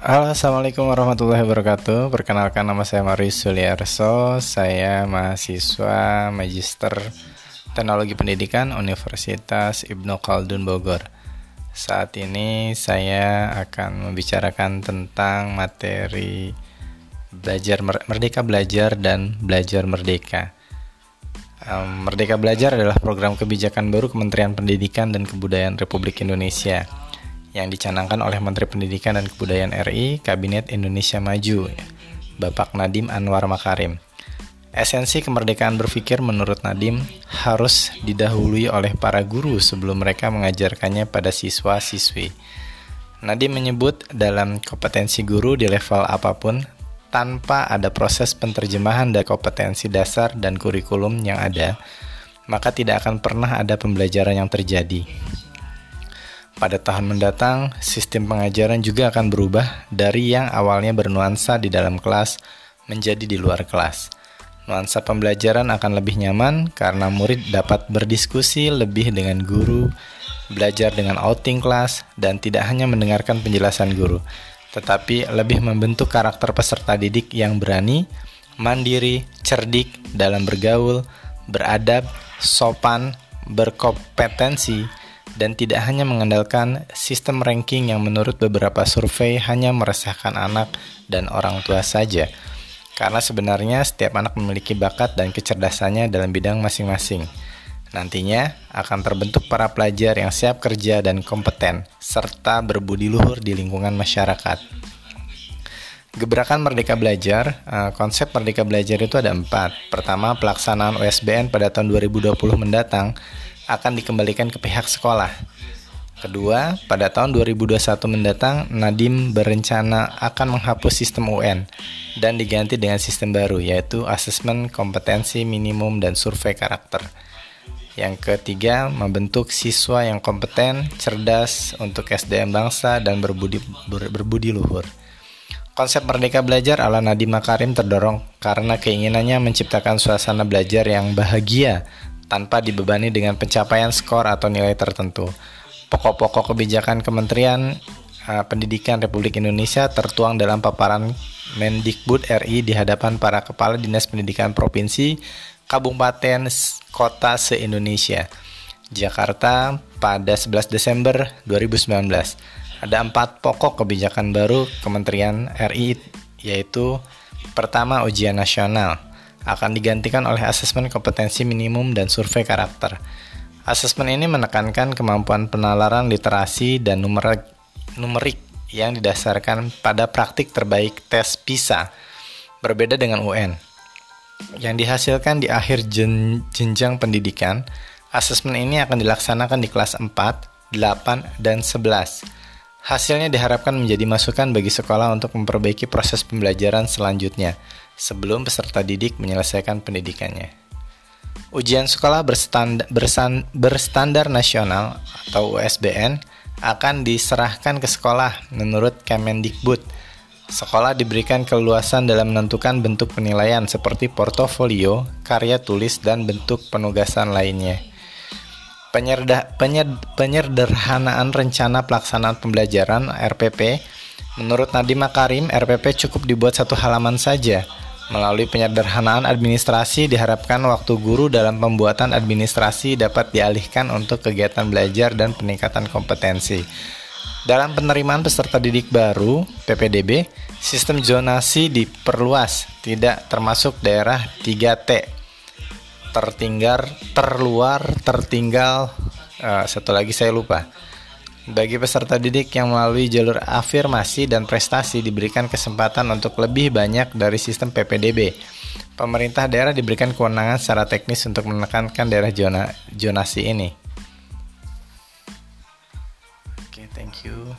Halo, Assalamualaikum warahmatullahi wabarakatuh. Perkenalkan nama saya Marius Suliarso. Saya mahasiswa Magister Teknologi Pendidikan Universitas Ibnu Khaldun Bogor. Saat ini saya akan membicarakan tentang materi belajar merdeka belajar dan belajar merdeka. Merdeka Belajar adalah program kebijakan baru Kementerian Pendidikan dan Kebudayaan Republik Indonesia yang dicanangkan oleh Menteri Pendidikan dan Kebudayaan RI Kabinet Indonesia Maju, Bapak Nadim Anwar Makarim. Esensi kemerdekaan berpikir menurut Nadim harus didahului oleh para guru sebelum mereka mengajarkannya pada siswa-siswi. Nadim menyebut dalam kompetensi guru di level apa pun tanpa ada proses penterjemahan dari kompetensi dasar dan kurikulum yang ada, maka tidak akan pernah ada pembelajaran yang terjadi. Pada tahun mendatang, sistem pengajaran juga akan berubah dari yang awalnya bernuansa di dalam kelas menjadi di luar kelas. Nuansa pembelajaran akan lebih nyaman karena murid dapat berdiskusi lebih dengan guru, belajar dengan outing kelas, dan tidak hanya mendengarkan penjelasan guru, tetapi lebih membentuk karakter peserta didik yang berani, mandiri, cerdik dalam bergaul, beradab, sopan, berkompetensi, dan tidak hanya mengandalkan sistem ranking yang menurut beberapa survei hanya meresahkan anak dan orang tua saja. Karena sebenarnya setiap anak memiliki bakat dan kecerdasannya dalam bidang masing-masing. Nantinya akan terbentuk para pelajar yang siap kerja dan kompeten, serta berbudi luhur di lingkungan masyarakat. Gebrakan Merdeka Belajar, eh, konsep Merdeka Belajar itu ada empat. Pertama, pelaksanaan USBN pada tahun 2020 mendatang akan dikembalikan ke pihak sekolah. Kedua, pada tahun 2021 mendatang, Nadim berencana akan menghapus sistem UN dan diganti dengan sistem baru, yaitu asesmen kompetensi minimum dan survei karakter. Yang ketiga, membentuk siswa yang kompeten, cerdas untuk SDM bangsa dan berbudi, ber, berbudi luhur. Konsep Merdeka Belajar ala Nadiem Makarim terdorong karena keinginannya menciptakan suasana belajar yang bahagia tanpa dibebani dengan pencapaian skor atau nilai tertentu. Pokok-pokok kebijakan Kementerian uh, Pendidikan Republik Indonesia tertuang dalam paparan Mendikbud RI di hadapan para kepala dinas pendidikan provinsi, kabupaten, kota se-Indonesia. Jakarta pada 11 Desember 2019. Ada empat pokok kebijakan baru Kementerian RI yaitu pertama ujian nasional, akan digantikan oleh asesmen kompetensi minimum dan survei karakter. Asesmen ini menekankan kemampuan penalaran literasi dan numerik, numerik yang didasarkan pada praktik terbaik tes PISA, berbeda dengan UN. Yang dihasilkan di akhir jen, jenjang pendidikan, asesmen ini akan dilaksanakan di kelas 4, 8, dan 11. Hasilnya diharapkan menjadi masukan bagi sekolah untuk memperbaiki proses pembelajaran selanjutnya sebelum peserta didik menyelesaikan pendidikannya. Ujian sekolah berstandar, bersan, berstandar nasional atau USBN akan diserahkan ke sekolah menurut Kemendikbud. Sekolah diberikan keleluasan dalam menentukan bentuk penilaian seperti portofolio, karya tulis, dan bentuk penugasan lainnya. Penyerda, penyed, penyederhanaan rencana pelaksanaan pembelajaran RPP Menurut Nadiem Makarim, RPP cukup dibuat satu halaman saja Melalui penyederhanaan administrasi diharapkan waktu guru dalam pembuatan administrasi dapat dialihkan untuk kegiatan belajar dan peningkatan kompetensi. Dalam penerimaan peserta didik baru (PPDB), sistem zonasi diperluas, tidak termasuk daerah 3T. Tertinggal, terluar, tertinggal, uh, satu lagi saya lupa bagi peserta didik yang melalui jalur afirmasi dan prestasi diberikan kesempatan untuk lebih banyak dari sistem PPDB. Pemerintah daerah diberikan kewenangan secara teknis untuk menekankan daerah zona zonasi ini. Oke, okay, thank you.